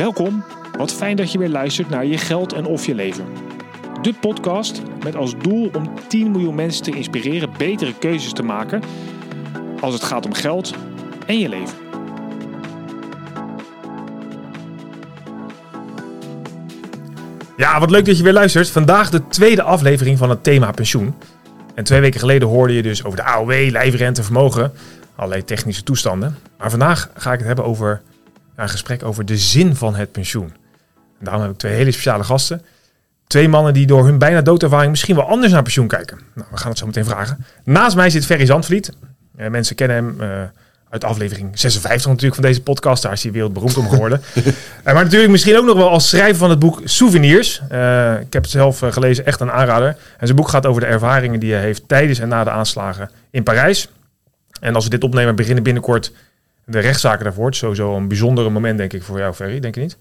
Welkom, wat fijn dat je weer luistert naar Je Geld en Of Je Leven. De podcast met als doel om 10 miljoen mensen te inspireren betere keuzes te maken als het gaat om geld en je leven. Ja, wat leuk dat je weer luistert. Vandaag de tweede aflevering van het thema pensioen. En twee weken geleden hoorde je dus over de AOW, lijfrente, vermogen. Allerlei technische toestanden. Maar vandaag ga ik het hebben over een gesprek over de zin van het pensioen. En daarom heb ik twee hele speciale gasten. Twee mannen die door hun bijna doodervaring misschien wel anders naar pensioen kijken. Nou, we gaan het zo meteen vragen. Naast mij zit Ferry Zandvliet. Uh, mensen kennen hem uh, uit aflevering 56 natuurlijk van deze podcast. Daar is hij wereldberoemd om geworden. uh, maar natuurlijk misschien ook nog wel als schrijver van het boek Souvenirs. ik heb het zelf gelezen, echt een aanrader. En zijn boek gaat over de ervaringen die hij heeft tijdens en na de aanslagen in Parijs. En als we dit opnemen, beginnen binnenkort de rechtszaken daarvoor. Het is sowieso een bijzondere moment, denk ik, voor jou, Ferry. Denk je niet?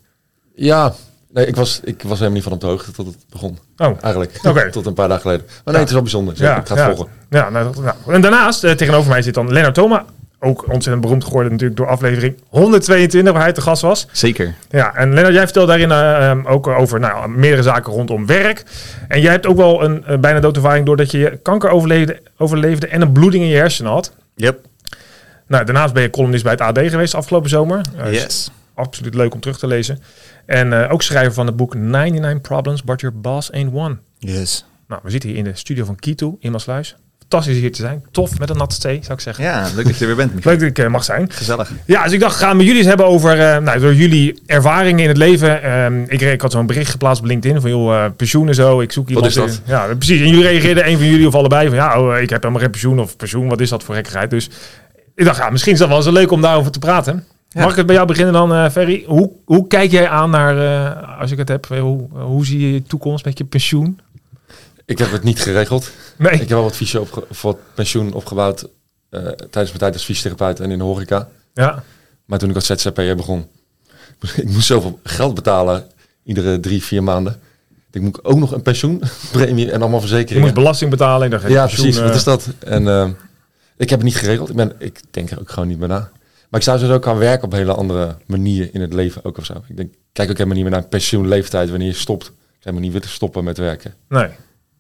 Ja, nee, ik was, ik was helemaal niet van op de hoogte tot het begon. Oh, eigenlijk. Okay. tot een paar dagen geleden. Maar nee, ja. het is wel bijzonder. Dus ja, ik ga het ja. volgen. Ja, nou, nou. En daarnaast, uh, tegenover mij zit dan Lennart Thoma. Ook ontzettend beroemd geworden natuurlijk door aflevering 122, waar hij te gast was. Zeker. Ja, en Lennart, jij vertelt daarin uh, um, ook over nou, meerdere zaken rondom werk. En jij hebt ook wel een uh, bijna doodervaring doordat je kanker overleefde, overleefde en een bloeding in je hersenen had. Yep. Nou, daarnaast ben je columnist bij het AD geweest afgelopen zomer. Uh, yes. Absoluut leuk om terug te lezen. En uh, ook schrijver van het boek 99 Problems, But Your Boss Ain't One. Yes. Nou, we zitten hier in de studio van Kito in Maasluis. Fantastisch hier te zijn. Tof, met een natte thee, zou ik zeggen. Ja, leuk dat je er weer bent. leuk dat ik uh, mag zijn. Gezellig. Ja, dus ik dacht, gaan we jullie eens hebben over uh, nou, door jullie ervaringen in het leven. Um, ik, ik had zo'n bericht geplaatst op LinkedIn van, joh, uh, pensioen en zo. Ik zoek iemand. Wat is dat? In, ja, precies. En jullie reageerden, een van jullie of allebei, van ja, oh, ik heb helemaal geen pensioen of pensioen. Wat is dat voor gekkigheid? Dus ik dacht, ja, misschien is dat wel eens leuk om daarover te praten. Ja. Mag ik het bij jou beginnen dan, uh, Ferry? Hoe, hoe kijk jij aan naar, uh, als ik het heb, hoe, hoe zie je je toekomst met je pensioen? Ik heb het niet geregeld. Nee. Ik heb wel wat fysio op, voor het pensioen opgebouwd uh, tijdens mijn tijd als fysiotherapeut en in de horeca. Ja. Maar toen ik als ZZP'er begon, ik moest zoveel geld betalen iedere drie, vier maanden. Ik moet ook nog een pensioenpremie en allemaal verzekeringen. Je moet belasting betalen. En dan ja, pensioen, precies. Wat is dat? En uh, ik heb het niet geregeld. Ik, ben, ik denk er ook gewoon niet meer na. Maar ik zou dus ook gaan werken op een hele andere manier in het leven ook of zo. Ik denk, kijk ook helemaal niet meer naar pensioenleeftijd wanneer je stopt. Ik zou helemaal niet willen stoppen met werken. Nee.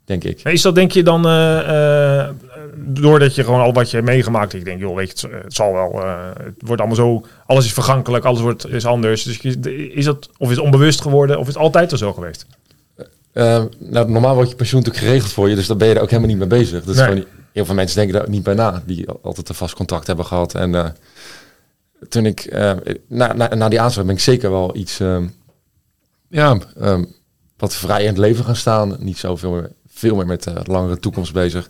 Denk ik. Is dat denk je dan, uh, uh, doordat je gewoon al wat je hebt meegemaakt, ik denk, joh, weet je, het, het zal wel, uh, het wordt allemaal zo, alles is vergankelijk, alles wordt, is anders. Dus is dat, of is het onbewust geworden, of is het altijd al zo geweest? nou, normaal wordt je pensioen natuurlijk geregeld voor je, dus daar ben je er ook helemaal niet mee bezig. Dat is Nee. gewoon niet, heel veel mensen denken daar niet bij na, die altijd een vast contract hebben gehad. En uh, toen ik, uh, na, na, na die aanslag ben ik zeker wel iets, um, ja, um, wat vrij in het leven gaan staan. Niet zoveel meer, veel meer met uh, langere toekomst bezig.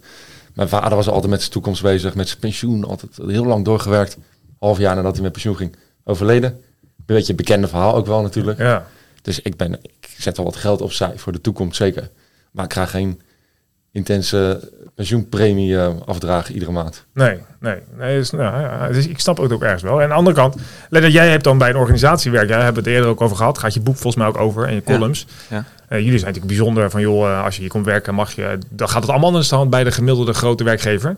Mijn vader was altijd met zijn toekomst bezig, met zijn pensioen, altijd heel lang doorgewerkt. Half jaar nadat hij met pensioen ging, overleden. Een beetje een bekende verhaal ook wel natuurlijk. Ja. Dus ik, ben, ik zet wel wat geld opzij voor de toekomst, zeker. Maar ik krijg geen intense pensioenpremie uh, afdragen iedere maand. Nee, nee. nee dus, nou, ja, dus ik snap het ook ergens wel. En aan de andere kant, let jij hebt dan bij een organisatie werk. Jij hebt het eerder ook over gehad. Gaat je boek volgens mij ook over en je columns. Ja. Ja. Uh, jullie zijn natuurlijk bijzonder van, joh, als je hier komt werken, mag je, dan gaat het allemaal anders dan bij de gemiddelde grote werkgever.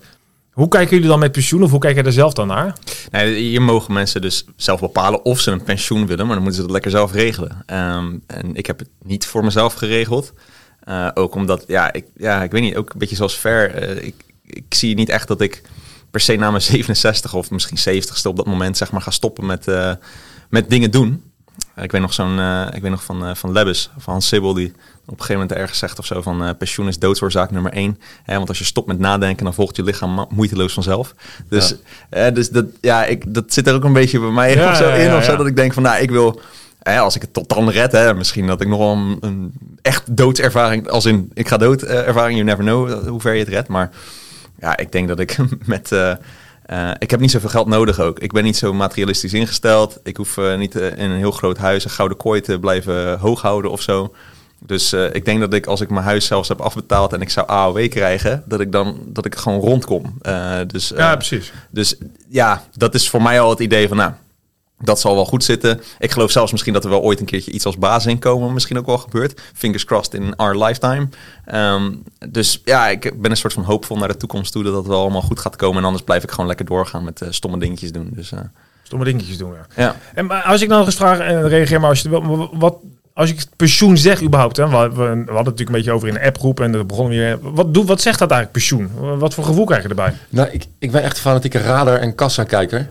Hoe kijken jullie dan met pensioen of hoe kijk je er zelf dan naar? Nee, hier mogen mensen dus zelf bepalen of ze een pensioen willen, maar dan moeten ze dat lekker zelf regelen. Um, en ik heb het niet voor mezelf geregeld. Uh, ook omdat, ja ik, ja, ik weet niet, ook een beetje zoals Ver. Uh, ik, ik zie niet echt dat ik per se na mijn 67 of misschien 70ste op dat moment zeg maar ga stoppen met, uh, met dingen doen. ik weet nog zo'n, ik weet nog van, van Lebbes, van Hans Sibbel, die op een gegeven moment ergens zegt of zo van pensioen is doodsoorzaak nummer één. Hè, want als je stopt met nadenken, dan volgt je lichaam moeiteloos vanzelf. Dus, ja. dus dat, ja, ik, dat zit er ook een beetje bij mij ja, of zo in. Of zo, dat ik denk van, nou, ik wil als ik het tot dan red, hè, misschien dat ik nog wel een, een echt doodservaring, als in ik ga dood uh, ervaring, you never know hoe ver je het redt. Maar ja, ik denk dat ik met, uh, uh, ik heb niet zoveel geld nodig ook. Ik ben niet zo materialistisch ingesteld. Ik hoef niet in een heel groot huis een gouden kooi te blijven hoog houden of zo. Dus ik denk dat ik als ik mijn huis zelfs heb afbetaald en ik zou AOW krijgen, dat ik dan dat ik gewoon rondkom. dus, ja, precies. Dus ja, dat is voor mij al het idee van nou dat zal wel goed zitten. Ik geloof zelfs misschien dat er wel ooit een keertje iets als basisinkomen misschien ook wel gebeurt. Fingers crossed in our lifetime. Um, dus ja, ik ben een soort van hoopvol naar de toekomst toe dat dat wel allemaal goed gaat komen. En anders blijf ik gewoon lekker doorgaan met uh, stomme dingetjes doen. Dus, uh, stomme dingetjes doen. Ja. Ja. En maar als ik nou nog eens vraag, en reageer maar als je het wil, wat, als ik pensioen zeg überhaupt, hè, we, we, we hadden het natuurlijk een beetje over in de appgroep en dat begonnen we weer. Wat, doe, wat zegt dat eigenlijk pensioen? Wat voor gevoel krijg je erbij? Nou, ik, ik ben echt een fanatieke radar- en kassa-kijker.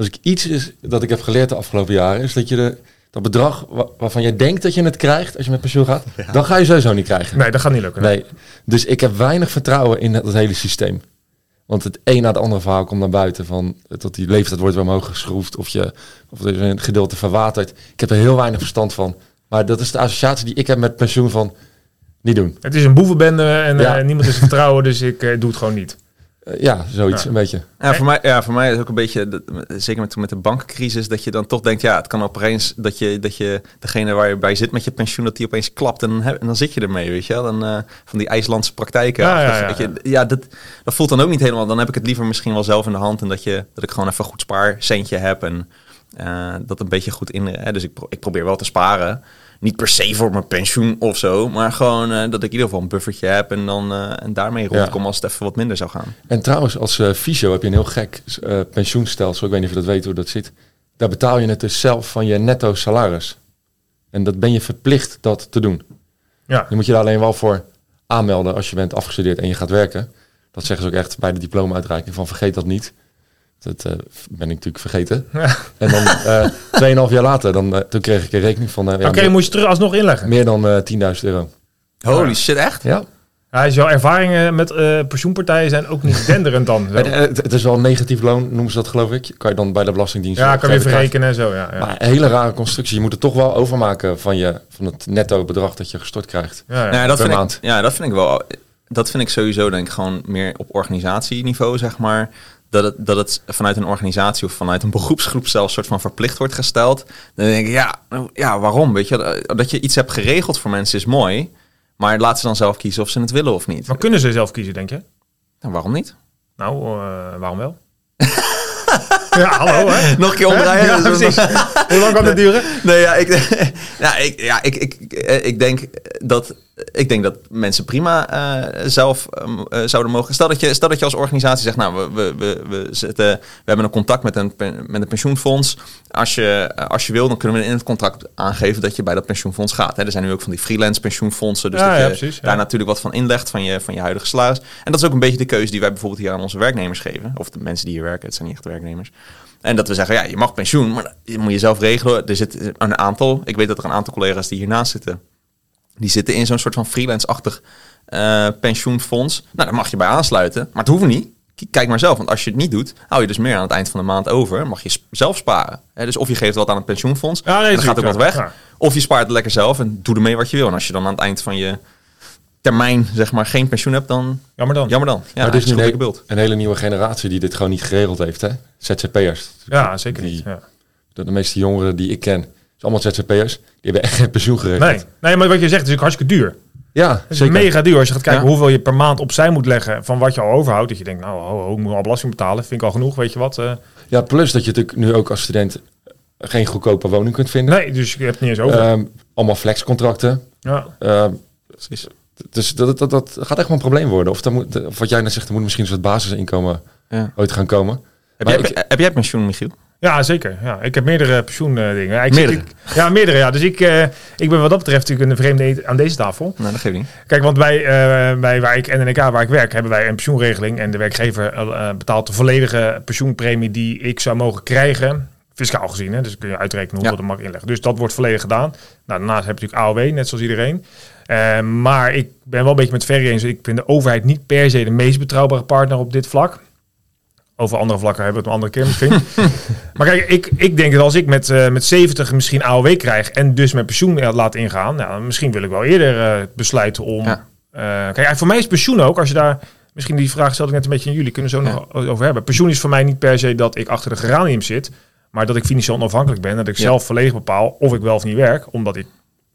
Als ik iets is dat ik heb geleerd de afgelopen jaren, is dat je de, dat bedrag wa- waarvan je denkt dat je het krijgt als je met pensioen gaat, dan ga je sowieso niet krijgen. Nee, dat gaat niet lukken. Nee. Dus ik heb weinig vertrouwen in dat hele systeem. Want het een na de andere verhaal komt naar buiten van dat die leeftijd wordt weer omhoog geschroefd of je of er is een gedeelte verwaterd. Ik heb er heel weinig verstand van. Maar dat is de associatie die ik heb met pensioen van niet doen. Het is een boevenbende en Ja. eh, niemand is te vertrouwen, dus ik eh, doe het gewoon niet. Eh, ja, zoiets Ja. een beetje. Ja, voor mij, ja, voor mij is het ook een beetje, dat- zeker met, met de bankencrisis, dat je dan toch denkt, ja, het kan opeens dat je, dat je degene waar je bij zit met je pensioen, dat die opeens klapt en dan, heb- en dan zit je ermee, weet je wel. Dan, eh, van die IJslandse praktijken. Ja, ja, ja, Weet je, ja dat, dat voelt dan ook niet helemaal. Dan heb ik het liever misschien wel zelf in de hand en dat, je, dat ik gewoon even een goed spaarcentje heb en eh, dat een beetje goed in. Hè, dus ik, pro- ik probeer wel te sparen. Niet per se voor mijn pensioen of zo, maar gewoon eh, dat ik in ieder geval een buffertje heb en dan eh, en daarmee Ja. rondkom als het even wat minder zou gaan. En trouwens, als eh fysio heb je een heel gek eh, pensioenstelsel. Ik weet niet of je dat weet hoe dat zit. Daar betaal je het dus zelf van je netto salaris. En dat ben je verplicht dat te doen. Ja, Je moet je daar alleen wel voor aanmelden als je bent afgestudeerd en je gaat werken. Dat zeggen ze ook echt bij de diploma-uitreiking van vergeet dat niet. Dat eh, ben ik natuurlijk vergeten. Ja. En dan eh 2,5 jaar later, dan, eh, toen kreeg ik een rekening van eh, ja, oké, meer, moet je terug alsnog inleggen. meer dan eh 10.000 euro. Holy shit, echt? Ja, Ja, dus jouw ervaringen met eh, pensioenpartijen zijn ook niet denderend dan. het, het is wel een negatief loon, noemen ze dat geloof ik. Kan je dan bij de Belastingdienst Ja, kan je verrekenen en zo. Ja, ja. Maar een hele rare constructie. Je moet het toch wel overmaken van, je, van het netto bedrag dat je gestort krijgt. ja, ja. Nou, ja, dat per vind maand. Ik, ja, dat vind ik wel. Dat vind ik sowieso denk ik gewoon meer op organisatieniveau, zeg maar. Dat het, dat het vanuit een organisatie of vanuit een beroepsgroep zelfs soort van verplicht wordt gesteld. Dan denk ik, ja, nou, ja waarom? Weet je, dat je iets hebt geregeld voor mensen is mooi. Maar laat ze dan zelf kiezen of ze het willen of niet. Maar kunnen ze zelf kiezen, denk je? Nou, waarom niet? Nou, eh, waarom wel? ja, hallo hè? Nog een keer omdraaien. Ja, precies. Hoe lang kan dit duren? Nee, ja, ik, ja, ik, ja, ik, ik, ik, denk dat, ik denk dat mensen prima eh, zelf ehm, eh, zouden mogen. Stel dat, je, stel dat je als organisatie zegt, nou, we, we, we, we, zitten, we hebben een contact met een, met een pensioenfonds. Als je, als je wil, dan kunnen we in het contract aangeven dat je bij dat pensioenfonds gaat. Hè. Er zijn nu ook van die freelance pensioenfondsen, dus Ja, dat ja, je precies, daar natuurlijk wat van inlegt van je, van je huidige salaris. En dat is ook een beetje de keuze die wij bijvoorbeeld hier aan onze werknemers geven. Of de mensen die hier werken, het zijn niet echt werknemers. En dat we zeggen, ja, je mag pensioen, maar dat moet je zelf regelen. Er zit een aantal, ik weet dat er een aantal collega's die hiernaast zitten, die zitten in zo'n soort van freelance-achtig eh, pensioenfonds. Nou, daar mag je bij aansluiten, maar het hoeft niet. Kijk maar zelf, want als je het niet doet, hou je dus meer aan het eind van de maand over. Mag je zelf sparen. Dus of je geeft wat aan het pensioenfonds, Ja, nee, en dan gaat ook wat weg. ja. Of je spaart het lekker zelf en doe ermee wat je wil. En als je dan aan het eind van je termijn, zeg maar, geen pensioen hebt, dan Jammer dan. jammer dan. Ja, maar er is nu een beeld. een hele nieuwe generatie die dit gewoon niet geregeld heeft. Hè? ZZP'ers. Ja, zeker Die- niet. Ja. De, de meeste jongeren die ik ken, zijn allemaal ZZP'ers. Die hebben echt geen pensioen geregeld. Nee. nee, maar wat je zegt is ook hartstikke duur. Ja, Het is zeker. mega duur als je gaat kijken Ja. hoeveel je per maand opzij moet leggen van wat je al overhoudt. Dat je denkt, nou, ho, ho, ik moet al belasting betalen. Vind ik al genoeg, weet je wat. eh. Ja, plus dat je natuurlijk nu ook als student geen goedkope woning kunt vinden. nee, dus je hebt het niet eens over. Ehm, allemaal flexcontracten. ja. Ehm, dus dat, dat, dat gaat echt wel een probleem worden. Of, dan moet, of wat jij net zegt, er moet misschien een soort basisinkomen Ja. ooit gaan komen. Heb, jij, ik- heb jij pensioen, Michiel? ja, zeker. Ja, ik heb meerdere pensioendingen. Ja, ik Meerdere? Zit, ik- ja, meerdere. Ja. Dus ik, eh, ik ben wat dat betreft natuurlijk een vreemde aan deze tafel. Nou, dat geeft niet. Kijk, want bij, eh, bij waar ik NNK, waar ik werk, hebben wij een pensioenregeling. En de werkgever eh, betaalt de volledige pensioenpremie die ik zou mogen krijgen. Fiscaal gezien, hè? dus kun je uitrekenen hoeveel Ja. dat mag inleggen. Dus dat wordt volledig gedaan. Nou, daarnaast heb je natuurlijk AOW, net zoals iedereen. Eh, maar ik ben wel een beetje met Ferry eens. Ik vind de overheid niet per se de meest betrouwbare partner op dit vlak. Over andere vlakken hebben we het een andere keer misschien. maar kijk, ik, ik denk dat als ik met, eh, met 70 misschien AOW krijg en dus mijn pensioen eh, laat ingaan, nou, misschien wil ik wel eerder besluiten om. Ja. kijk, voor mij is pensioen ook, als je daar. Misschien die vraag stelde ik net een beetje aan jullie, kunnen we zo nog over hebben. Pensioen is voor mij niet per se dat ik achter de geranium zit, maar dat ik financieel onafhankelijk ben. Dat ik Ja. zelf volledig bepaal of ik wel of niet werk, omdat ik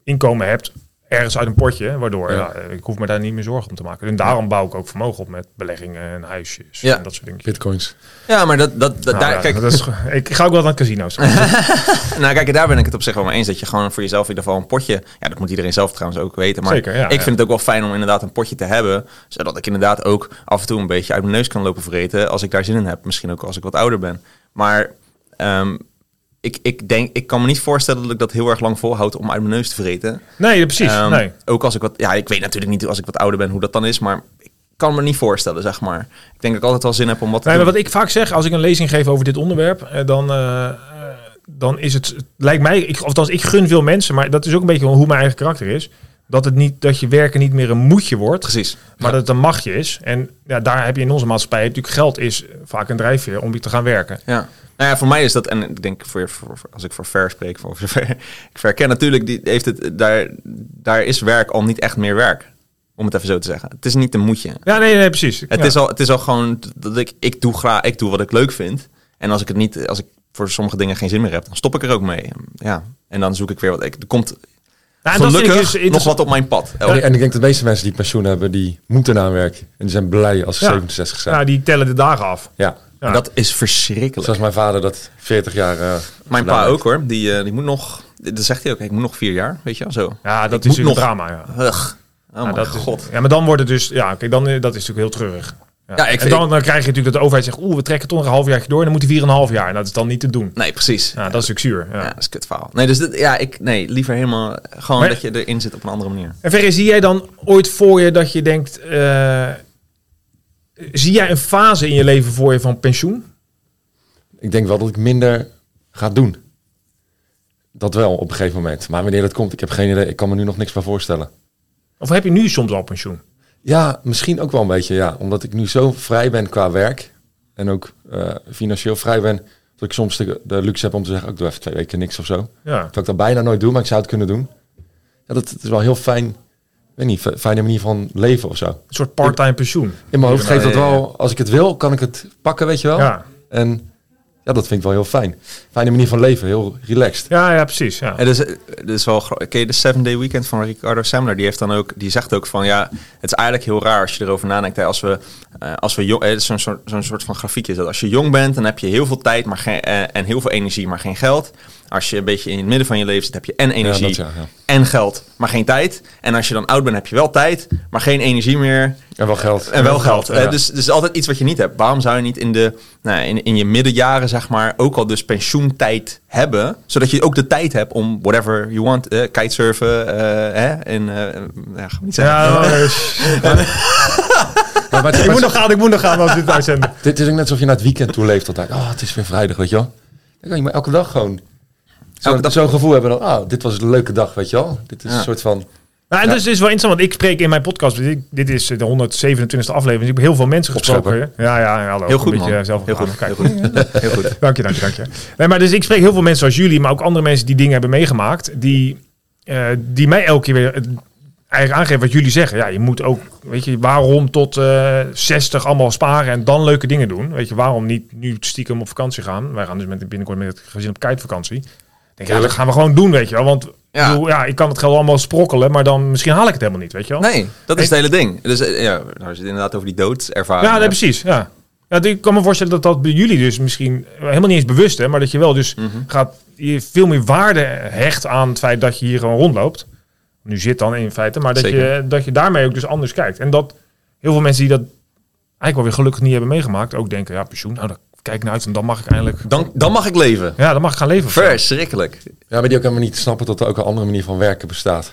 inkomen heb ergens uit een potje, waardoor Ja. ja, ik hoef me daar niet meer zorgen om te maken. En daarom bouw ik ook vermogen op met beleggingen en huisjes Ja. en dat soort dingen. Bitcoins. Ja, maar dat, dat, dat Nou, daar, ja, kijk, dat is, ik ga ook wel naar casino's. nou, kijk, daar ben ik het op zich wel mee eens. Dat je gewoon voor jezelf in ieder geval een potje... Ja, dat moet iedereen zelf trouwens ook weten. Maar Zeker, ja, ik ja. vind het ook wel fijn om inderdaad een potje te hebben. Zodat ik inderdaad ook af en toe een beetje uit mijn neus kan lopen vreten. Als ik daar zin in heb. Misschien ook als ik wat ouder ben. Maar ehm, ik, ik denk, ik kan me niet voorstellen dat ik dat heel erg lang volhoud om uit mijn neus te vreten. Nee, precies. Ehm, nee. Ook als ik wat, ja, ik weet natuurlijk niet als ik wat ouder ben hoe dat dan is, maar ik kan me niet voorstellen, zeg maar. Ik denk dat ik altijd wel zin heb om wat te Nee, maar doen. wat ik vaak zeg, als ik een lezing geef over dit onderwerp, eh, dan, eh, eh, dan is het, lijkt mij, ik, althans ik gun veel mensen, maar dat is ook een beetje hoe mijn eigen karakter is, dat, het niet, dat je werken niet meer een moetje wordt, Precies. maar dat het een machtje is. En ja, daar heb je in onze maatschappij natuurlijk geld is vaak een drijfveer om je te gaan werken. Ja. Nou ja, voor mij is dat, en ik denk voor, voor, als ik voor Ver spreek, voor ik verken natuurlijk, die heeft het, daar, daar is werk al niet echt meer werk. Om het even zo te zeggen. Het is niet een moetje. Ja, nee, nee, precies. Het, Ja. is al, het is al gewoon dat ik, ik doe graag, ik doe wat ik leuk vind. En als ik het niet, als ik voor sommige dingen geen zin meer heb, dan stop ik er ook mee. Ja. En dan zoek ik weer wat. Ik, er komt Ik gelukkig dus nog wat op mijn pad. En, en ik denk dat de meeste mensen die pensioen hebben, die moeten aan werk. En die zijn blij als ze Ja. 67 zijn. Ja, die tellen de dagen af. Ja. Ja. Dat is verschrikkelijk. Zoals mijn vader dat 40 jaar... eh, Mijn pa heeft. ook hoor. Die, eh, die moet nog, dat zegt hij ook, ik moet nog vier jaar, weet je wel, zo. Ja, dat Ik is een nog- drama. Ja. Ugh. Oh Ja, is- god. ja, maar dan wordt het dus, ja, oké, dan eh, dat is natuurlijk heel treurig. Ja. Ja, ik en dan, dan krijg je natuurlijk dat de overheid zegt, oeh, we trekken toch nog een halfjaartje door en dan moet hij vier en een half jaar. En dat is dan niet te doen. Nee, precies. Ja, dat is natuurlijk zuur. Ja. Ja, dat is kut verhaal. Nee, dus dit, ja, ik, nee, liever helemaal gewoon Maar- dat je erin zit op een andere manier. En Ferry, zie jij dan ooit voor je dat je denkt, eh, zie jij een fase in je leven voor je van pensioen? Ik denk wel dat ik minder ga doen. Dat wel, op een gegeven moment. Maar wanneer dat komt, ik heb geen idee. Ik kan me nu nog niks bij voorstellen. Of heb je nu soms al pensioen? Ja, misschien ook wel een beetje, ja. Omdat ik nu zo vrij ben qua werk. En ook eh, financieel vrij ben. Dat ik soms de, de luxe heb om te zeggen, ik doe even twee weken niks of zo. Ja. Dat ik dat bijna nooit doe, maar ik zou het kunnen doen. Ja, dat, dat is wel heel fijn. Ik weet niet, fijne manier van leven of zo. Een soort part-time pensioen. In mijn hoofd geeft dat wel, als ik het wil, kan ik het pakken, weet je wel. Ja, En ja, dat vind ik wel heel fijn. Fijne manier van leven, heel relaxed. ja, ja precies. Ja. En dus, eh, dus wel Ken je de Seven Day Weekend van Ricardo Semler? Die heeft dan ook, die zegt ook van ja, het is eigenlijk heel raar als je erover nadenkt. Hè, als we, eh, als we jong, eh, het is zo'n soort, zo'n soort van grafiekje. Dat als je jong bent, dan heb je heel veel tijd, maar geen, eh, en heel veel energie, maar geen geld. Als je een beetje in het midden van je leven zit, heb je en energie dat ja, ja. en geld, maar geen tijd. En als je dan oud bent, heb je wel tijd, maar geen energie meer. En wel geld. En wel geld. Ja. Eh, dus, dus altijd iets wat je niet hebt. Waarom zou je niet in, de, nou, in, in je middenjaren, zeg maar, ook al dus pensioentijd hebben? Zodat je ook de tijd hebt om whatever you want, eh, kitesurfen, eh, hè, en, eh, ja, ga niet zeggen. Ja, maar ik moet nog gaan, ik moet nog gaan als dit uitzenden. dit is ook net alsof je naar het weekend toe leeft altijd. Oh, het is weer vrijdag, weet je wel. Dan kan je maar elke dag gewoon zo'n gevoel hebben. Dan, oh, dit was een leuke dag, weet je wel. Dit is Ja. een soort van... Nou, en dat is dus wel interessant, want ik spreek in mijn podcast, dit, dit is de 127e aflevering, dus ik heb heel veel mensen gesproken. Ja, ja, ja, hallo. Heel goed, Een beetje man. zelf Heel goed. Kijk. Heel goed. Heel goed. Dank je, dank je, dank je. Nee, maar dus ik spreek heel veel mensen zoals jullie, maar ook andere mensen die dingen hebben meegemaakt, die, eh, die mij elke keer weer het- eigenlijk aangeven wat jullie zeggen. Ja, je moet ook, weet je, waarom tot eh 60 allemaal sparen en dan leuke dingen doen? Weet je, waarom niet nu stiekem op vakantie gaan? Wij gaan dus met, binnenkort met het gezin op kitevakantie. Denk, ja, dat gaan we gewoon doen, weet je wel. Want Ja. ja. ja, ik kan het geld allemaal sprokkelen, maar dan misschien haal ik het helemaal niet, weet je wel. Nee, dat is het hele ding. Dus eh, ja, nou is het inderdaad over die doodservaring. Ja, nee, precies. Ja. Ja, ik kan me voorstellen dat dat bij jullie dus misschien helemaal niet eens bewust is, maar dat je wel dus Mhm. gaat je veel meer waarde hecht aan het feit dat je hier gewoon rondloopt. Nu zit dan in feite, maar dat je, dat je daarmee ook dus anders kijkt. En dat heel veel mensen die dat eigenlijk wel weer gelukkig niet hebben meegemaakt, ook denken, ja, pensioen, nou, daar kijk naar uit en dan mag ik eindelijk, Dan, dan mag ik leven. ja, dan mag ik gaan leven. Verschrikkelijk. Ja, maar die ook helemaal niet snappen dat er ook een andere manier van werken bestaat.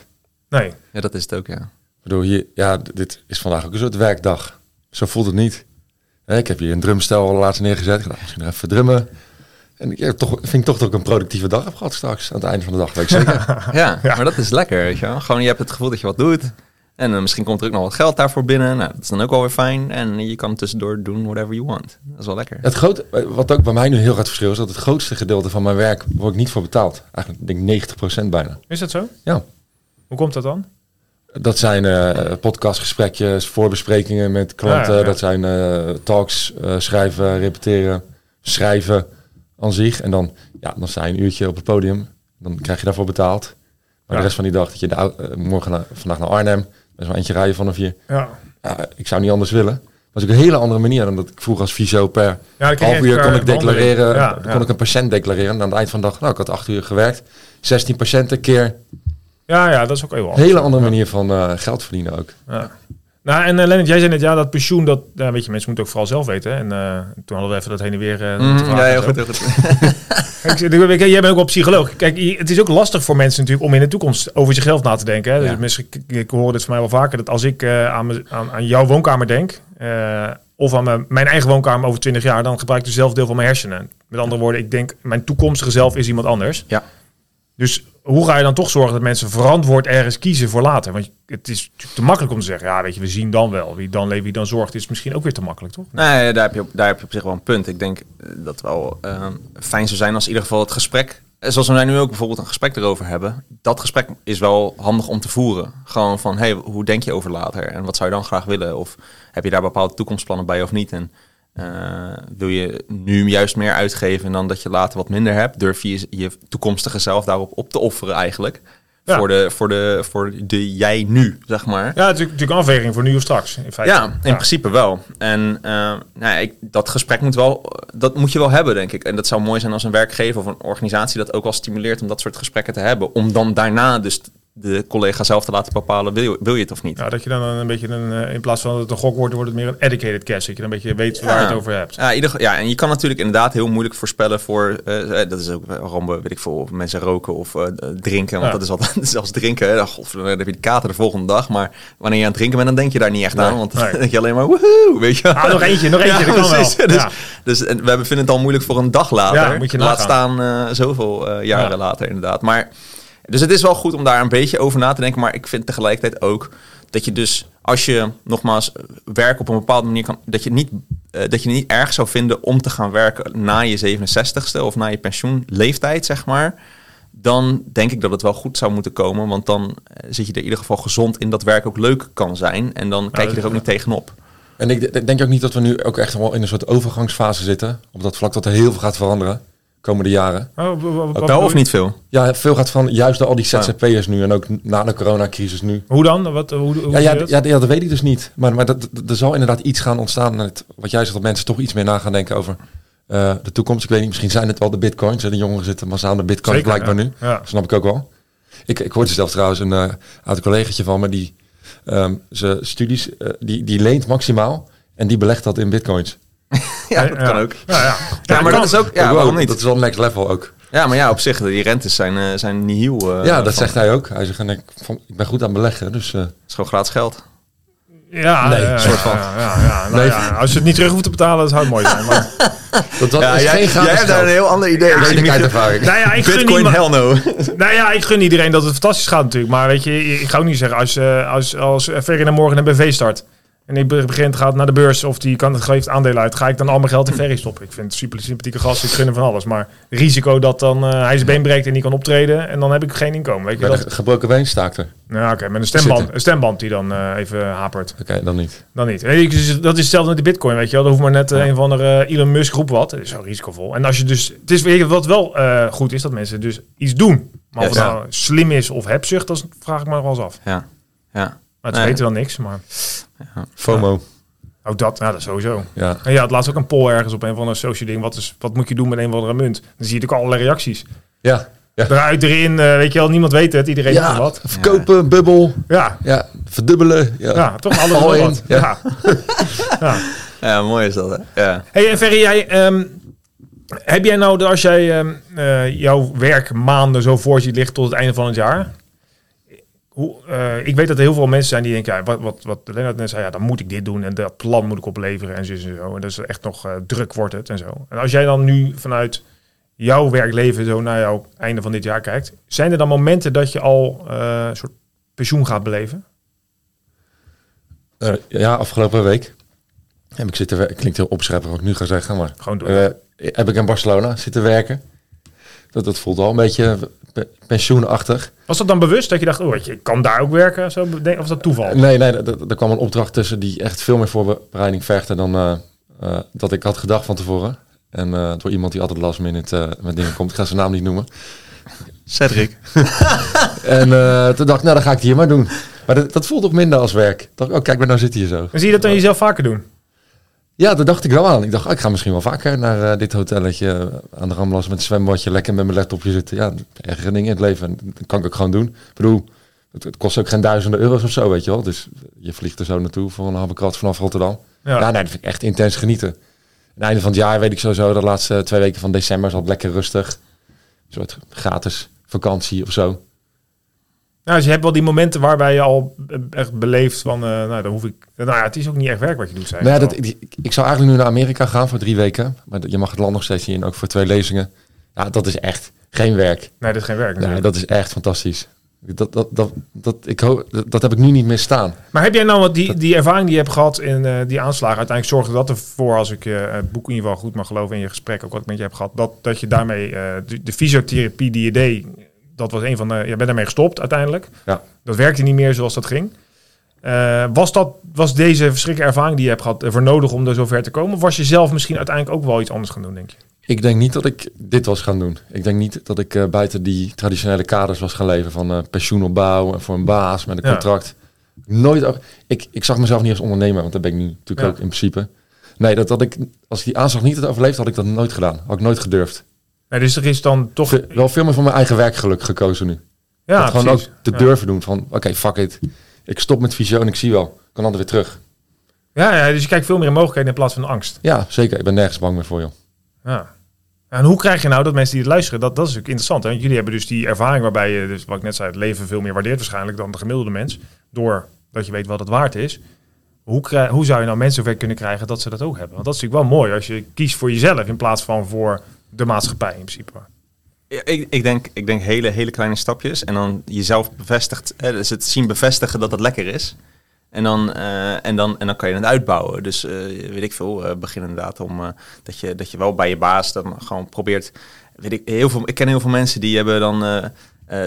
Nee. Ja, dat is het ook, ja. Ik bedoel, hier, ja, dit is vandaag ook een soort werkdag. Zo voelt het niet. Hè, Ik heb hier een drumstel al laatst neergezet. Ik dacht, misschien even drummen. En ik heb toch, vind ik toch dat ik een productieve dag heb gehad straks. Aan het einde van de dag, weet ik zeker. Ja, maar dat is lekker, weet je wel. Gewoon, je hebt het gevoel dat je wat doet. En eh, misschien komt er ook nog wat geld daarvoor binnen. Nou, dat is dan ook wel weer fijn. En je kan tussendoor doen whatever you want. Dat is wel lekker. Het grote, wat ook bij mij nu heel gaat verschil is dat het grootste gedeelte van mijn werk word ik niet voor betaald. Eigenlijk denk ik 90% bijna. Is dat zo? Ja. Hoe komt dat dan? Dat zijn eh podcastgesprekjes, voorbesprekingen met klanten. Ja, ja, ja. Dat zijn eh, talks, eh, schrijven, repeteren, schrijven aan zich. En dan, ja, dan sta je een uurtje op het podium. Dan krijg je daarvoor betaald. Maar Ja. de rest van die dag, dat je de, eh, morgen vandaag naar Arnhem. Best wel eentje rijden vanaf hier. Ja. Ja, ik zou niet anders willen. was ook een hele andere manier dan dat ik vroeger als fysio per Ja, half uur kon ik declareren. Ja, kon ik een patiënt declareren. En aan het eind van de dag, nou, ik had acht uur gewerkt. 16 patiënten keer. Ja, ja, dat is ook heel handig. Hele andere manier van eh, geld verdienen ook. Ja. Nou, en uh, Lennart, jij zei net, ja, dat pensioen, dat, uh, weet je, mensen moeten ook vooral zelf weten. En uh, toen hadden we even dat heen en weer mm, te Ja, heel goed. Kijk, jij bent ook wel psycholoog. Kijk, het is ook lastig voor mensen natuurlijk om in de toekomst over zichzelf na te denken. Hè? Dus ja. mensen, ik, ik hoor dit van mij wel vaker, dat als ik aan, aan, aan, jouw woonkamer denk, of aan mijn, mijn, eigen woonkamer over 20 jaar, dan gebruik ik dezelfde deel van mijn hersenen. Met andere woorden, ik denk, mijn toekomstige zelf is iemand anders. Ja. Dus hoe ga je dan toch zorgen dat mensen verantwoord ergens kiezen voor later? Want het is te makkelijk om te zeggen, ja, weet je, we zien dan wel. Wie dan leeft, wie dan zorgt, is misschien ook weer te makkelijk, toch? Nee, daar heb je daar heb je op zich wel een punt. Ik denk dat het wel uh, fijn zou zijn als in ieder geval het gesprek, zoals we nu ook bijvoorbeeld een gesprek erover hebben, dat gesprek is wel handig om te voeren. Gewoon van, hey, hoe denk je over later? En wat zou je dan graag willen? Of heb je daar bepaalde toekomstplannen bij of niet? En uh, wil je nu juist meer uitgeven dan dat je later wat minder hebt? Durf je je toekomstige zelf daarop op te offeren eigenlijk? Ja. Voor, de, voor, de, voor de jij nu, zeg maar. Ja, natuurlijk een afweging voor nu of straks. In feite. Ja, in ja. principe wel. En uh, nou ja, ik, dat gesprek moet, wel, dat moet je wel hebben, denk ik. En dat zou mooi zijn als een werkgever of een organisatie dat ook wel stimuleert om dat soort gesprekken te hebben. Om dan daarna dus de collega zelf te laten bepalen, wil je, wil je het of niet? Ja, dat je dan een beetje een, in plaats van dat het een gok wordt, wordt het meer een educated guess. Dat je een beetje weet waar je het over hebt. Ja, ieder, ja, en je kan natuurlijk inderdaad heel moeilijk voorspellen voor, uh, dat is ook waarom weet ik veel, of mensen roken of uh, drinken. Want ja. dat is altijd, zelfs drinken, hè, God, dan heb je de kater de volgende dag. Maar wanneer je aan het drinken bent, dan denk je daar niet echt nee, aan. Want nee. dan denk je alleen maar, woehoe, weet je ah, nog eentje, nog eentje, ja, precies. wel. Dus, dus en we vinden het al moeilijk voor een dag later. moet je Laat staan uh, zoveel jaren later inderdaad. Maar... Dus het is wel goed om daar een beetje over na te denken. Maar ik vind tegelijkertijd ook dat je dus, als je nogmaals werk op een bepaalde manier kan, dat je niet, uh, dat je niet erg zou vinden om te gaan werken na je 67ste of na je pensioenleeftijd, zeg maar. Dan denk ik dat het wel goed zou moeten komen. Want dan zit je er in ieder geval gezond in dat werk ook leuk kan zijn. En dan kijk je er ook niet tegenop. En ik denk ook niet dat we nu ook echt wel in een soort overgangsfase zitten. Op dat vlak dat er heel veel gaat veranderen komende jaren. Oh, wel of niet veel? Ja, veel gaat van juist al die ZZP'ers nu en ook na de coronacrisis nu. Hoe dan? Wat, hoe, hoe ja, ja, ja, ja, dat weet ik dus niet. Maar, maar dat, er zal inderdaad iets gaan ontstaan. Het, wat jij zegt, dat mensen toch iets meer na gaan denken over uh, de toekomst. Ik weet niet, misschien zijn het wel de bitcoins. De jongeren zitten massaal aan de bitcoins Zeker, blijkbaar ja. nu. Ja. Snap ik ook wel. Ik, ik hoorde zelf trouwens een uh, oud collegaatje van me die um, zijn studies, uh, die, die leent maximaal en die belegt dat in bitcoins. Ja, dat kan ook. Ja, ja. ja maar dat is ook... Ja, waarom niet? Dat is wel next level ook. Ja, maar ja, op zich, die rentes zijn, uh, zijn nihil. Uh, ja, dat zegt hij ook. Hij zegt, ik, van, ik ben goed aan beleggen, dus... Uh... Het is gewoon gratis geld. Ja, nee, ja, soort van. Ja, ja, ja. Nou, ja, als je het niet terug hoeft te betalen, dat zou mooi zijn. Maar... dat, dat ja, is jij, geen jij hebt daar een heel ander idee. Ja, ik ervaring. Nou ja, ik gun Bitcoin hell no. nou ja, ik gun iedereen dat het fantastisch gaat natuurlijk. Maar weet je, ik ga ook niet zeggen, als, als, als Ferry naar morgen een BV start... En ik begint gaat naar de beurs of die kan het geeft aandelen uit. Ga ik dan al mijn geld in Ferry stoppen? Ik vind het super sympathieke gast. Ik gun hem van alles. Maar risico dat dan uh, hij zijn been breekt en niet kan optreden. En dan heb ik geen inkomen. Weet je dat? gebroken been staakt er. Nou, oké. Okay, met een stemband, een stemband die dan uh, even hapert. Oké, okay, dan niet. Dan niet. Dat is hetzelfde met de bitcoin, weet je wel. Dan hoeft maar net uh, een van de Elon Musk groep wat. Dat is wel risicovol. En als je dus... Het is weer wat wel goed is, dat mensen dus iets doen. Maar of het nou slim is of hebzucht, dat vraag ik me nog wel eens af. Ja, ja. Maar het nee. weten wel niks, maar... Ja. FOMO. Oh, dat, ja, dat sowieso. Ja. En ja, het laatst ook een poll ergens op een van de social ding. Wat, is, wat moet je doen met een of andere munt? Dan zie je ook allerlei reacties. Ja. ja. Eruit, erin, uh, weet je wel, niemand weet het. Iedereen ja, wat. Verkopen, ja. bubbel. Ja. ja. Verdubbelen. Ja, ja toch alles. Wat. Ja. ja. ja. mooi is dat, hè? Ja. Hey, en Ferry, jij... Um, heb jij nou, als jij um, uh, jouw werk maanden zo voor je ligt tot het einde van het jaar... Hoe, uh, ik weet dat er heel veel mensen zijn die denken, ja, wat, wat, wat Lennart net zei, ja, dan moet ik dit doen en dat plan moet ik opleveren en zo en zo. En dat is echt nog uh, druk wordt het en zo. En als jij dan nu vanuit jouw werkleven zo naar jouw einde van dit jaar kijkt, zijn er dan momenten dat je al uh, een soort pensioen gaat beleven? ja, afgelopen week heb ik zitten werken. Klinkt heel opschrijver wat ik nu ga zeggen, maar gewoon doen. heb ik in Barcelona zitten werken. Dat, dat voelt al een beetje pensioenachtig. Was dat dan bewust dat je dacht, oh, je kan daar ook werken? Zo, of was dat toeval? Nee, nee, er kwam een opdracht tussen die echt veel meer voorbereiding vergde dan uh, uh, dat ik had gedacht van tevoren. En uh, door iemand die altijd last minute met dingen komt. Ik ga zijn naam niet noemen. Cedric. en toen dacht ik, nou dan ga ik het hier maar doen. Maar dat, dat voelt ook minder als werk. Dacht, oh kijk, maar nou zit hier zo. En zie je dat dan jezelf vaker doen? Ja, dat dacht ik wel aan. Ik dacht, oh, ik ga misschien wel vaker naar uh, dit hotelletje aan de Ramblas met een zwembadje, lekker met mijn laptopje zitten. Ja, ergere dingen in het leven. Dat kan ik ook gewoon doen. Ik bedoel, Het, het kost ook geen duizenden euro's of zo, weet je wel. Dus je vliegt er zo naartoe voor een halve kwart vanaf Rotterdam. Ja, Ja. nee, dat vind ik echt intens genieten. Aan het einde van het jaar weet ik sowieso, de laatste twee weken van december is altijd lekker rustig. Een soort gratis vakantie of zo. Nou, dus je hebt wel die momenten waarbij je al echt beleeft van, eh, nou, dan hoef ik... Nou ja, het is ook niet echt werk wat je doet, Nee, al. dat, ik, ik zou eigenlijk nu naar Amerika gaan voor drie weken. Maar je mag het land nog steeds in, ook voor twee lezingen. Ja, dat is echt geen werk. Nee, dat is geen werk Nee, dat is echt fantastisch. Dat, dat, dat, dat, ik hoop, dat, dat heb ik nu niet meer staan. Maar heb jij nou wat die, die ervaring die je hebt gehad in eh, die aanslagen, uiteindelijk zorgde dat ervoor, als ik eh, het boek in ieder geval goed mag geloven in je gesprek ook wat ik met je heb gehad, dat, dat je daarmee, de, de fysiotherapie die je deed, dat was een van de, je bent daarmee gestopt uiteindelijk. Ja. Dat werkte niet meer zoals dat ging. Eh, was, dat, was deze verschrikkelijke ervaring die je hebt gehad ervoor nodig om er zover te komen? Of was je zelf misschien uiteindelijk ook wel iets anders gaan doen, denk je? Ik denk niet dat ik dit was gaan doen. Ik denk niet dat ik eh, buiten die traditionele kaders was gaan leven van eh, pensioenopbouw en voor een baas met een Ja. contract. Nooit. ook- Ik, ik zag mezelf niet als ondernemer, want dat ben ik nu natuurlijk Ja. ook in principe. Nee, dat, dat ik, als ik die aanslag niet had overleefd, had ik dat nooit gedaan. Had ik nooit gedurfd. Nee, dus er is dan toch... Ve- wel veel meer voor mijn eigen werkgeluk gekozen nu. ja, dat gewoon ook te durven doen van, oké, fuck it. Ik stop met visio en ik zie wel. Ik kan altijd weer terug. Ja, ja, dus je kijkt veel meer in mogelijkheden in plaats van angst. Ja, zeker. Ik ben nergens bang meer voor, joh. Ja. En hoe krijg je nou dat mensen die het luisteren, dat, dat is natuurlijk interessant. Hè? Want jullie hebben dus die ervaring waarbij je, dus wat ik net zei, het leven veel meer waardeert waarschijnlijk dan de gemiddelde mens. Doordat je weet wat het waard is. Hoe, hoe zou je nou mensen zover kunnen krijgen dat ze dat ook hebben? Want dat is natuurlijk wel mooi als je kiest voor jezelf in plaats van voor de maatschappij in principe. Ja, ik, ik, denk, ik denk hele, hele kleine stapjes. En dan jezelf bevestigt, eh, dus het zien bevestigen dat het lekker is. En dan, eh, en dan, en dan kan je het uitbouwen. Dus eh, weet ik veel, eh, begin inderdaad om dat, je, dat je wel bij je baas dan gewoon probeert. Weet ik, heel veel, ik ken heel veel mensen die hebben dan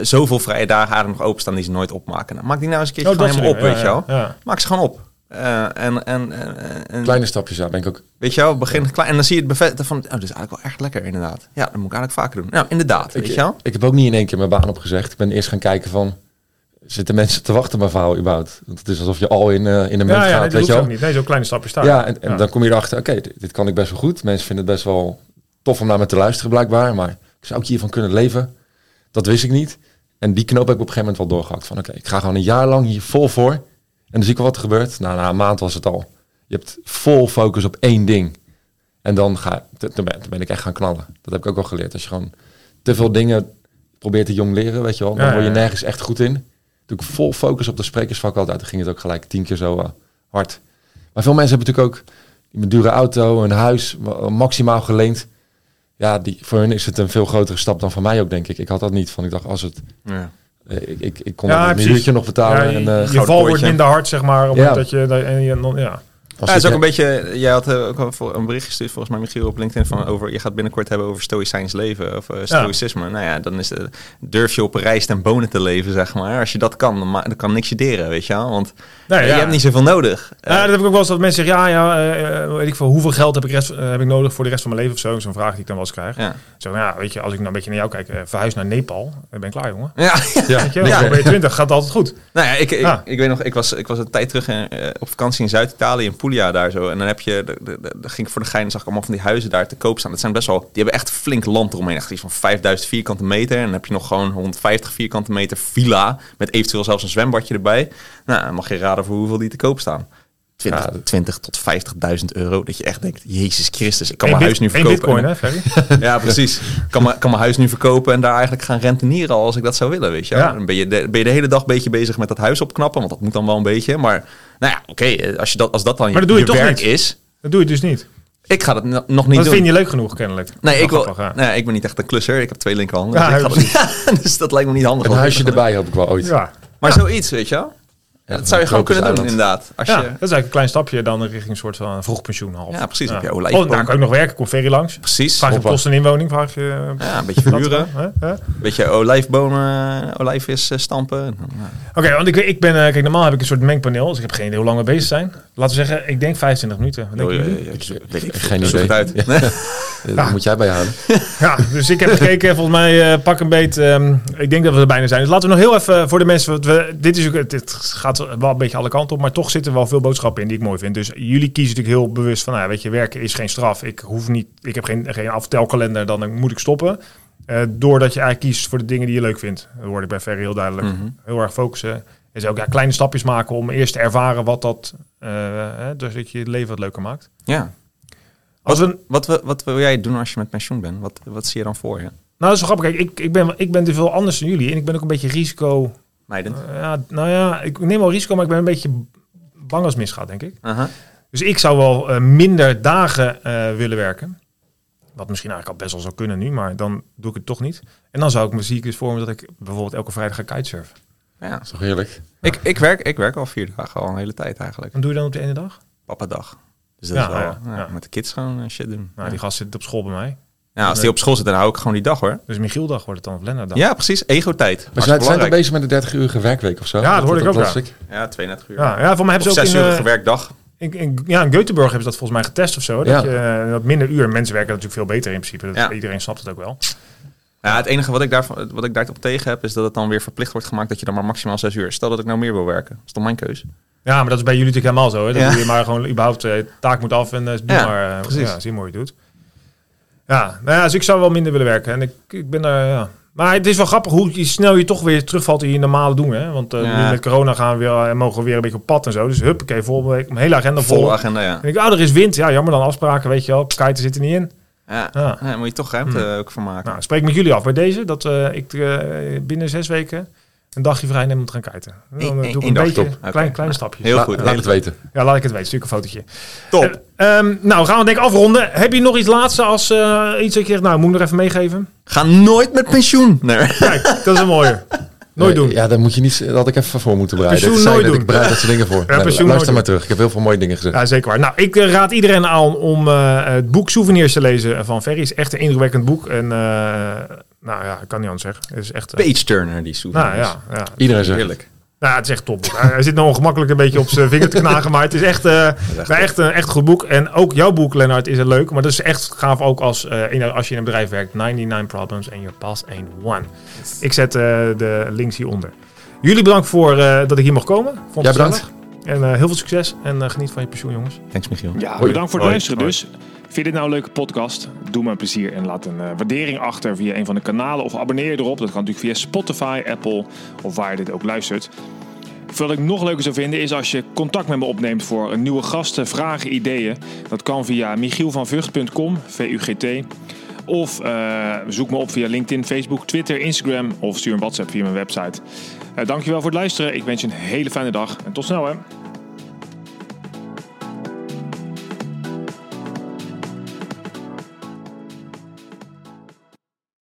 zoveel vrije dagen nog openstaan die ze nooit opmaken. Nou, maak die nou eens een keertje Oh, gewoon helemaal op, weet je wel. Maak ze gewoon op. Eh, en, en, en, en, Kleine stapjes, ja, ben ik ook. Weet je wel, begin klein. En dan zie je het bevestigen van, oh, dit is eigenlijk wel echt lekker inderdaad. Ja, dat moet ik eigenlijk vaker doen. Nou, inderdaad, weet Ik, je wel. ik heb ook niet in één keer mijn baan opgezegd. Ik ben eerst gaan kijken van... Zitten mensen te wachten mijn verhaal überhaupt? Want het is alsof je al in, eh, in Ja, ja, gaat, weet je wel? ook niet. Nee, zo'n kleine stapje staan. Ja, en, en Ja. dan kom je erachter, oké, dit, dit kan ik best wel goed. Mensen vinden het best wel tof om naar me te luisteren blijkbaar. Maar zou ik hiervan kunnen leven? Dat wist ik niet. En die knoop heb ik op een gegeven moment wel doorgehakt. Van oké, ik ga gewoon een jaar lang hier vol voor. En dan zie ik wel wat er gebeurt. Nou, na een maand was het al. Je hebt vol focus op één ding. En dan, ga, toen, ben, ik echt gaan knallen. Dat heb ik ook wel geleerd. Als je gewoon te veel dingen probeert te jong leren, weet je wel. Dan word je nergens echt goed in. Toen ik vol focus op de sprekersvak altijd. Dan ging het ook gelijk tien keer zo eh, hard. Maar veel mensen hebben natuurlijk ook een dure auto, een huis, ma- maximaal geleend. Ja, die, voor hun is het een veel grotere stap dan voor mij ook, denk ik. Ik had dat niet. Van ik dacht, als het, Ja. Eh, ik, ik, ik kon Ja, het een precies. nog betalen. Ja, je, en, je eh, val wordt minder hard, zeg maar. Op Ja. dat je, en je, ja. Ja, het is ook een eh, beetje. Jij had eh, ook al een bericht gestuurd, volgens mij, Michiel, op LinkedIn. Van over, je gaat binnenkort hebben over stoïcijns leven of eh, stoïcisme. Nou ja, dan is het, durf je op rijst en bonen te leven, zeg maar. Als je dat kan, dan, kan niks je deren, weet je wel. Want Nee, je ja. hebt niet zoveel nodig. Eh, Ja, dat heb ik ook wel eens dat mensen zeggen, ja, ja, eh, weet ik veel, hoeveel geld heb ik, rest, eh, heb ik nodig voor de rest van mijn leven of zo? Zo'n vraag die ik dan wel eens krijg. ja. Zo, nou ja, weet je, als ik nou een beetje naar jou kijk, eh, verhuis naar Nepal, ben ik klaar, jongen. Ja, ja, Weet je, Ja. ja. ben je 20, gaat altijd goed. Nou ja, ik, ik, weet nog, ik was, ik was een tijd terug eh, op vakantie in Zuid-Italië, in Puglia daar zo. En dan heb je, de, de, de- dan ging ik voor de gein, zag ik allemaal van die huizen daar te koop staan. Dat zijn best wel, die hebben echt flink land eromheen. Echt iets van 5000 vierkante meter. En dan heb je nog gewoon 150 vierkante meter villa, met eventueel zelfs een zwembadje erbij. Nou, dan mag je raden voor hoeveel die te koop staan. 20, Ja, dat- 20 tot 50.000 euro. Dat je echt denkt, Jezus Christus, ik kan mijn huis nu verkopen. bitcoin, En- hè, Ferry? ja, precies. Kan, mijn- kan mijn huis nu verkopen en daar eigenlijk gaan rentenieren al als ik dat zou willen, weet je. Ja. Dan ben je, de, ben je de hele dag een beetje bezig met dat huis opknappen, want dat moet dan wel een beetje. Maar nou ja, oké, eh, als, je dat, als dat dan Maar dat doe je toch werk niet? is, Dat doe je dus niet. ik ga dat no- nog niet Dat doen. vind je leuk genoeg, kennelijk. Nee, ik, wil, Grappig, nee, ik ben niet echt een klusser. Ik heb twee linkerhanden. Ja, dus, ik ga dat niet- dus dat lijkt me niet handig. een huisje erbij hoop ik wel ooit. Ja. Maar zoiets, weet je wel. Ja, dat zou je gewoon kunnen doen, inderdaad. Als ja, je, dat is eigenlijk een klein stapje dan richting een soort van vroeg pensioen half. Ja, precies. Heb je Oh, nou, kan ik nog werken, komt Ferry langs. precies. Vraag je kosten een inwoning, vraag je... eh, Ja, een beetje dat, verhuren. Een beetje olijfbonen, olijfjes eh, stampen. Ja. Oké, want ik, ik ben, eh, kijk, normaal heb ik een soort mengpaneel, dus ik heb geen idee hoe lang we bezig zijn. Laten we zeggen, ik denk 25 minuten. Wat denken Oh, ja, ja, ik Geen idee. het uit. Eh, Dat moet jij bijhouden. Ja, dus ik heb gekeken, volgens mij eh, pak een beet. ehm, ik denk dat we er bijna zijn. Dus laten we nog heel even voor de mensen. Want we, dit, is ook, dit gaat wel een beetje alle kanten op, maar toch zitten wel veel boodschappen in die ik mooi vind. Dus jullie kiezen natuurlijk heel bewust van, nou, weet je, werken is geen straf. Ik hoef niet, ik heb geen, geen aftelkalender, dan moet ik stoppen. Eh, doordat je eigenlijk kiest voor de dingen die je leuk vindt. Dat hoorde ik bij Ferry heel duidelijk. Mhm. Heel erg focussen. En ook ja, kleine stapjes maken om eerst te ervaren wat dat... eh, hè, dus dat je het leven wat leuker maakt. Ja. Als Wat, we, wat, wat, wil jij doen als je met pensioen bent? Wat, wat zie je dan voor je? nou, dat is wel grappig. Kijk, ik, ik, ben, ik ben dus veel anders dan jullie. En ik ben ook een beetje risico... Meidend. eh, ja, nou ja, ik neem wel risico, maar ik ben een beetje bang als misgaat, denk ik. Aha. Dus ik zou wel eh, minder dagen willen werken. Wat misschien eigenlijk al best wel zou kunnen nu, maar dan doe ik het toch niet. En dan zou ik me zie ik dus voor me dat ik bijvoorbeeld elke vrijdag ga kitesurfen. Ja. Dat is toch heerlijk? Ik, ik, werk, ik werk al vier dagen, al een hele tijd eigenlijk. Wat doe je dan op de ene dag? Papa dag. Dus dat Ja, is wel, ja, ja, ja. met de kids gewoon eh, shit doen. Nou, die gast zit op school bij mij. Ja, als die op school zit, dan hou ik gewoon die dag hoor. Dus Michieldag wordt het dan, of Lennartdag. Ja, precies. Ego-tijd. Maar zijn, zijn bezig met de 30-urige werkweek of zo? Ja, dat hoorde ik ook, ja. Ja, 32 uur. Ja, ja, voor mij hebben Of ze ook zes in, uur eh, werkdag. in, in, ja, in Göteborg hebben ze dat volgens mij getest of zo. Dat Ja. je eh, wat minder uur. Mensen werken natuurlijk veel beter in principe. Dat Ja. Iedereen snapt het ook wel. Ja, het enige wat ik, daarvan, wat ik daarop tegen heb, is dat het dan weer verplicht wordt gemaakt dat je dan maar maximaal 6 uur. Stel dat ik nou meer wil werken. Dat is dan mijn keuze. Ja, maar dat is bij jullie natuurlijk helemaal zo. Hè? Dat Ja. doe je maar gewoon überhaupt eh, taak moet af en eh, doe Ja, maar. eh, precies. Ja, zie maar hoe je het doet. Ja, nou ja, dus ik zou wel minder willen werken. En ik, ik ben daar, ja. Maar het is wel grappig hoe je snel je toch weer terugvalt in je normale doen. Hè? Want eh, Ja. nu met corona gaan we weer, en mogen we weer een beetje op pad en zo. Dus huppakee, volgende week mijn hele agenda vol. Volle agenda, ja. En ik, ah, er is wind. Ja, jammer dan afspraken, weet je wel. Kiten zitten niet in. Ja, Ja. ja. moet je toch ruimte eh, ook voor maken. Nou, spreek met jullie af bij deze. Dat eh, ik eh, binnen zes weken een dagje vrij neem om te gaan kiten. Dan eh, doe ik een dag, beetje top. Klein, kleine stapjes. Heel La- goed. Laat het weten. Ja, laat ik het weten. Stuur ik een fotootje. Top. Ehm, nou, gaan we denk ik afronden. Heb je nog iets laatste als eh, iets dat je zegt, nou, moet ik nog even meegeven? Ga nooit met pensioen. Nee. Kijk, dat is een mooie. Nooit Nee, doen. Ja, daar moet je niet. Dat had ik even voor moeten bereiden. Pensioen nooit doen. Ik bereid dat soort dingen voor. Nee, luister maar terug. Ik heb heel veel mooie dingen gezegd. Ja, zeker waar. Nou, ik eh, raad iedereen aan om eh, het boek Souvenirs te lezen van Ferry. Is echt een indrukwekkend boek. En, eh, nou ja, ik kan niet anders zeggen. Het is echt... eh, Page turner, die souvenirs. nou ja, ja. Iedereen zegt. Heerlijk. Nou, het is echt top. Hij hij zit nou ongemakkelijk een beetje op zijn vinger te knagen, maar het is echt, eh, echt een, echt goed boek. En ook jouw boek, Lennart, is een leuk. Maar dat is echt gaaf ook als, eh, in, als je in een bedrijf werkt. 99 problems and your past ain't one. Ik zet eh, de links hieronder. Jullie bedankt voor eh, dat ik hier mocht komen. Vond Jij het bedankt. gezellig. En eh, heel veel succes en geniet van je pensioen, jongens. Thanks, Michiel. Ja, bedankt voor het luisteren dus. Vind je dit nou een leuke podcast? Doe me een plezier en laat een eh, waardering achter via een van de kanalen of abonneer je erop. Dat kan natuurlijk via Spotify, Apple of waar je dit ook luistert. Wat ik nog leuker zou vinden is als je contact met me opneemt voor een nieuwe gasten, vragen, ideeën. Dat kan via michielvanvugt.com, V-U-G-T. Of eh, zoek me op via LinkedIn, Facebook, Twitter, Instagram of stuur een WhatsApp via mijn website. Eh, dankjewel voor het luisteren. Ik wens je een hele fijne dag en tot snel hè.